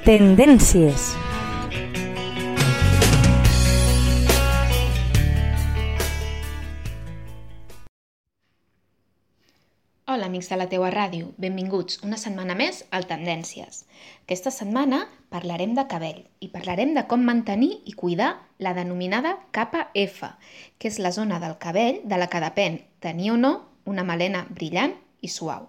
Tendències. Hola, amics de la teua ràdio. Benvinguts una setmana més al Tendències. Aquesta setmana parlarem de cabell i parlarem de com mantenir i cuidar la denominada capa F, que és la zona del cabell de la que depèn tenir o no una melena brillant i suau.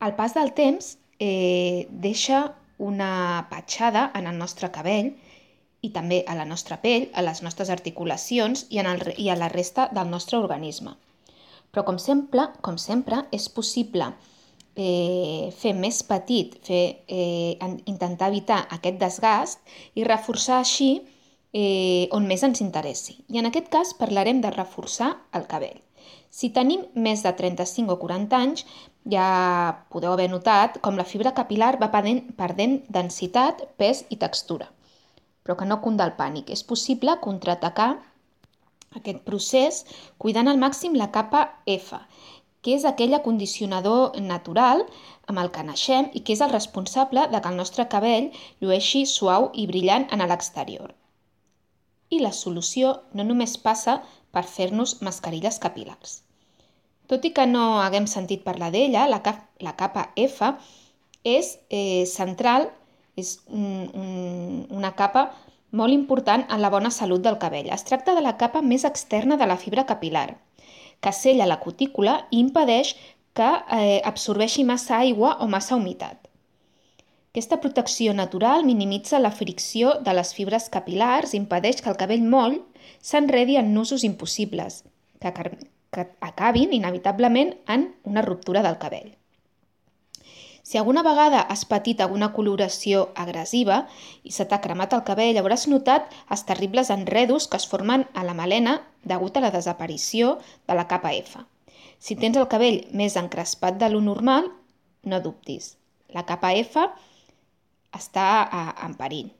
El pas del temps eh, deixa una petjada en el nostre cabell i també a la nostra pell, a les nostres articulacions i, en el, i a la resta del nostre organisme. Però com sempre, com sempre és possible eh, fer més petit, fer, eh, intentar evitar aquest desgast i reforçar així eh, on més ens interessi. I en aquest cas parlarem de reforçar el cabell. Si tenim més de 35 o 40 anys, ja podeu haver notat com la fibra capilar va perdent, perdent densitat, pes i textura. Però que no cunda el pànic. És possible contraatacar aquest procés cuidant al màxim la capa F, que és aquell acondicionador natural amb el que naixem i que és el responsable de que el nostre cabell llueixi suau i brillant en l'exterior. I la solució no només passa per fer-nos mascarilles capilars. Tot i que no haguem sentit parlar d'ella, la, cap, la capa F és eh, central, és un, un, una capa molt important en la bona salut del cabell. Es tracta de la capa més externa de la fibra capilar, que sella la cutícula i impedeix que eh, absorbeixi massa aigua o massa humitat. Aquesta protecció natural minimitza la fricció de les fibres capilars i impedeix que el cabell moll s'enredi en nusos impossibles, que, que acabin inevitablement en una ruptura del cabell. Si alguna vegada has patit alguna coloració agressiva i se t'ha cremat el cabell, hauràs notat els terribles enredos que es formen a la melena degut a la desaparició de la capa F. Si tens el cabell més encrespat de lo normal, no dubtis. La capa F està en perill.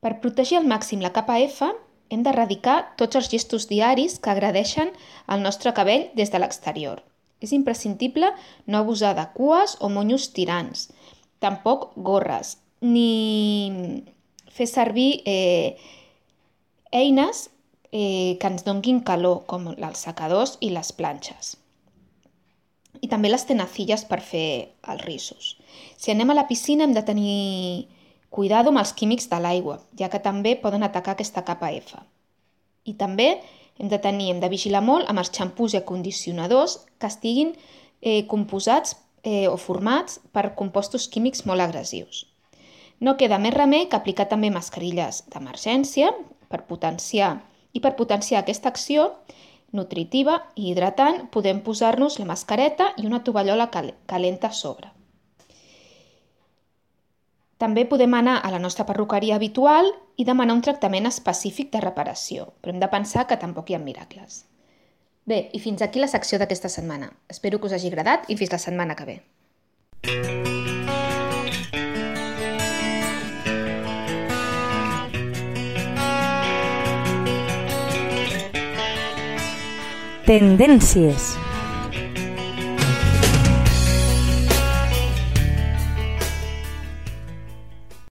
Per protegir al màxim la capa F, hem d'erradicar tots els gestos diaris que agradeixen el nostre cabell des de l'exterior. És imprescindible no abusar de cues o monyos tirants, tampoc gorres, ni fer servir eh, eines eh, que ens donguin calor, com els secadors i les planxes. I també les tenacilles per fer els rissos. Si anem a la piscina hem de tenir cuidado amb els químics de l'aigua, ja que també poden atacar aquesta capa F. I també hem de tenir, hem de vigilar molt amb els xampús i acondicionadors que estiguin eh, composats eh, o formats per compostos químics molt agressius. No queda més remei que aplicar també mascarilles d'emergència per potenciar i per potenciar aquesta acció nutritiva i hidratant podem posar-nos la mascareta i una tovallola calenta a sobre. També podem anar a la nostra perruqueria habitual i demanar un tractament específic de reparació, però hem de pensar que tampoc hi ha miracles. Bé, i fins aquí la secció d'aquesta setmana. Espero que us hagi agradat i fins la setmana que ve. Tendències.